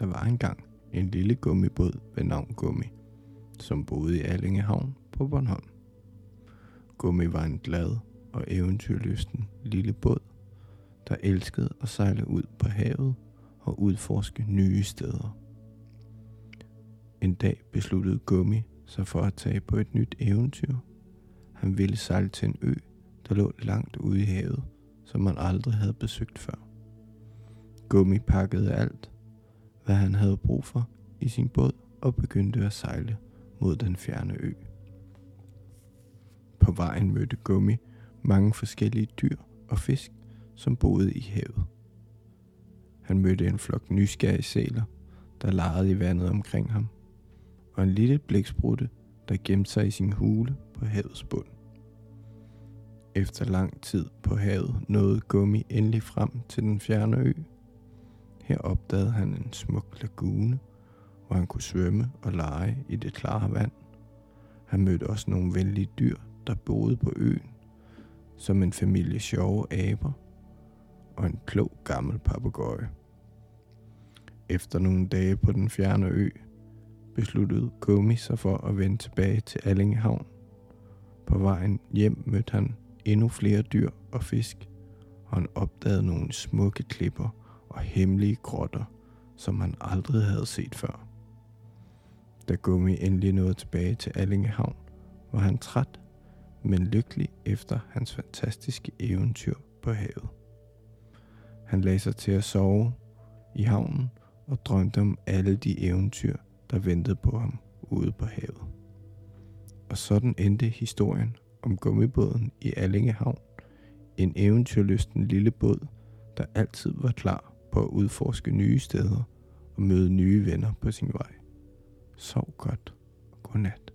Der var engang en lille gummibåd ved navn Gummi, som boede i Allingehavn på Bornholm. Gummi var en glad og eventyrlysten lille båd, der elskede at sejle ud på havet og udforske nye steder. En dag besluttede Gummi sig for at tage på et nyt eventyr. Han ville sejle til en ø, der lå langt ude i havet, som man aldrig havde besøgt før. Gummi pakkede alt, hvad han havde brug for i sin båd og begyndte at sejle mod den fjerne ø. På vejen mødte Gummi mange forskellige dyr og fisk, som boede i havet. Han mødte en flok nysgerrige sæler, der legede i vandet omkring ham, og en lille blæksprutte, der gemte sig i sin hule på havets bund. Efter lang tid på havet nåede Gummi endelig frem til den fjerne ø. Her opdagede han en smuk lagune, hvor han kunne svømme og lege i det klare vand. Han mødte også nogle venlige dyr, der boede på øen, som en familie sjove aber og en klog gammel papegøje. Efter nogle dage på den fjerne ø, besluttede Gummi sig for at vende tilbage til Allingehavn. På vejen hjem mødte han endnu flere dyr og fisk, og han opdagede nogle smukke klipper og hemmelige grotter, som han aldrig havde set før. Da Gummi endelig nåede tilbage til Allingehavn, var han træt, men lykkelig efter hans fantastiske eventyr på havet. Han lagde sig til at sove i havnen og drømte om alle de eventyr, der ventede på ham ude på havet. Og sådan endte historien om gummibåden i Allingehavn. En eventyrlysten lille båd, der altid var klar på at udforske nye steder og møde nye venner på sin vej. Sov godt og godnat.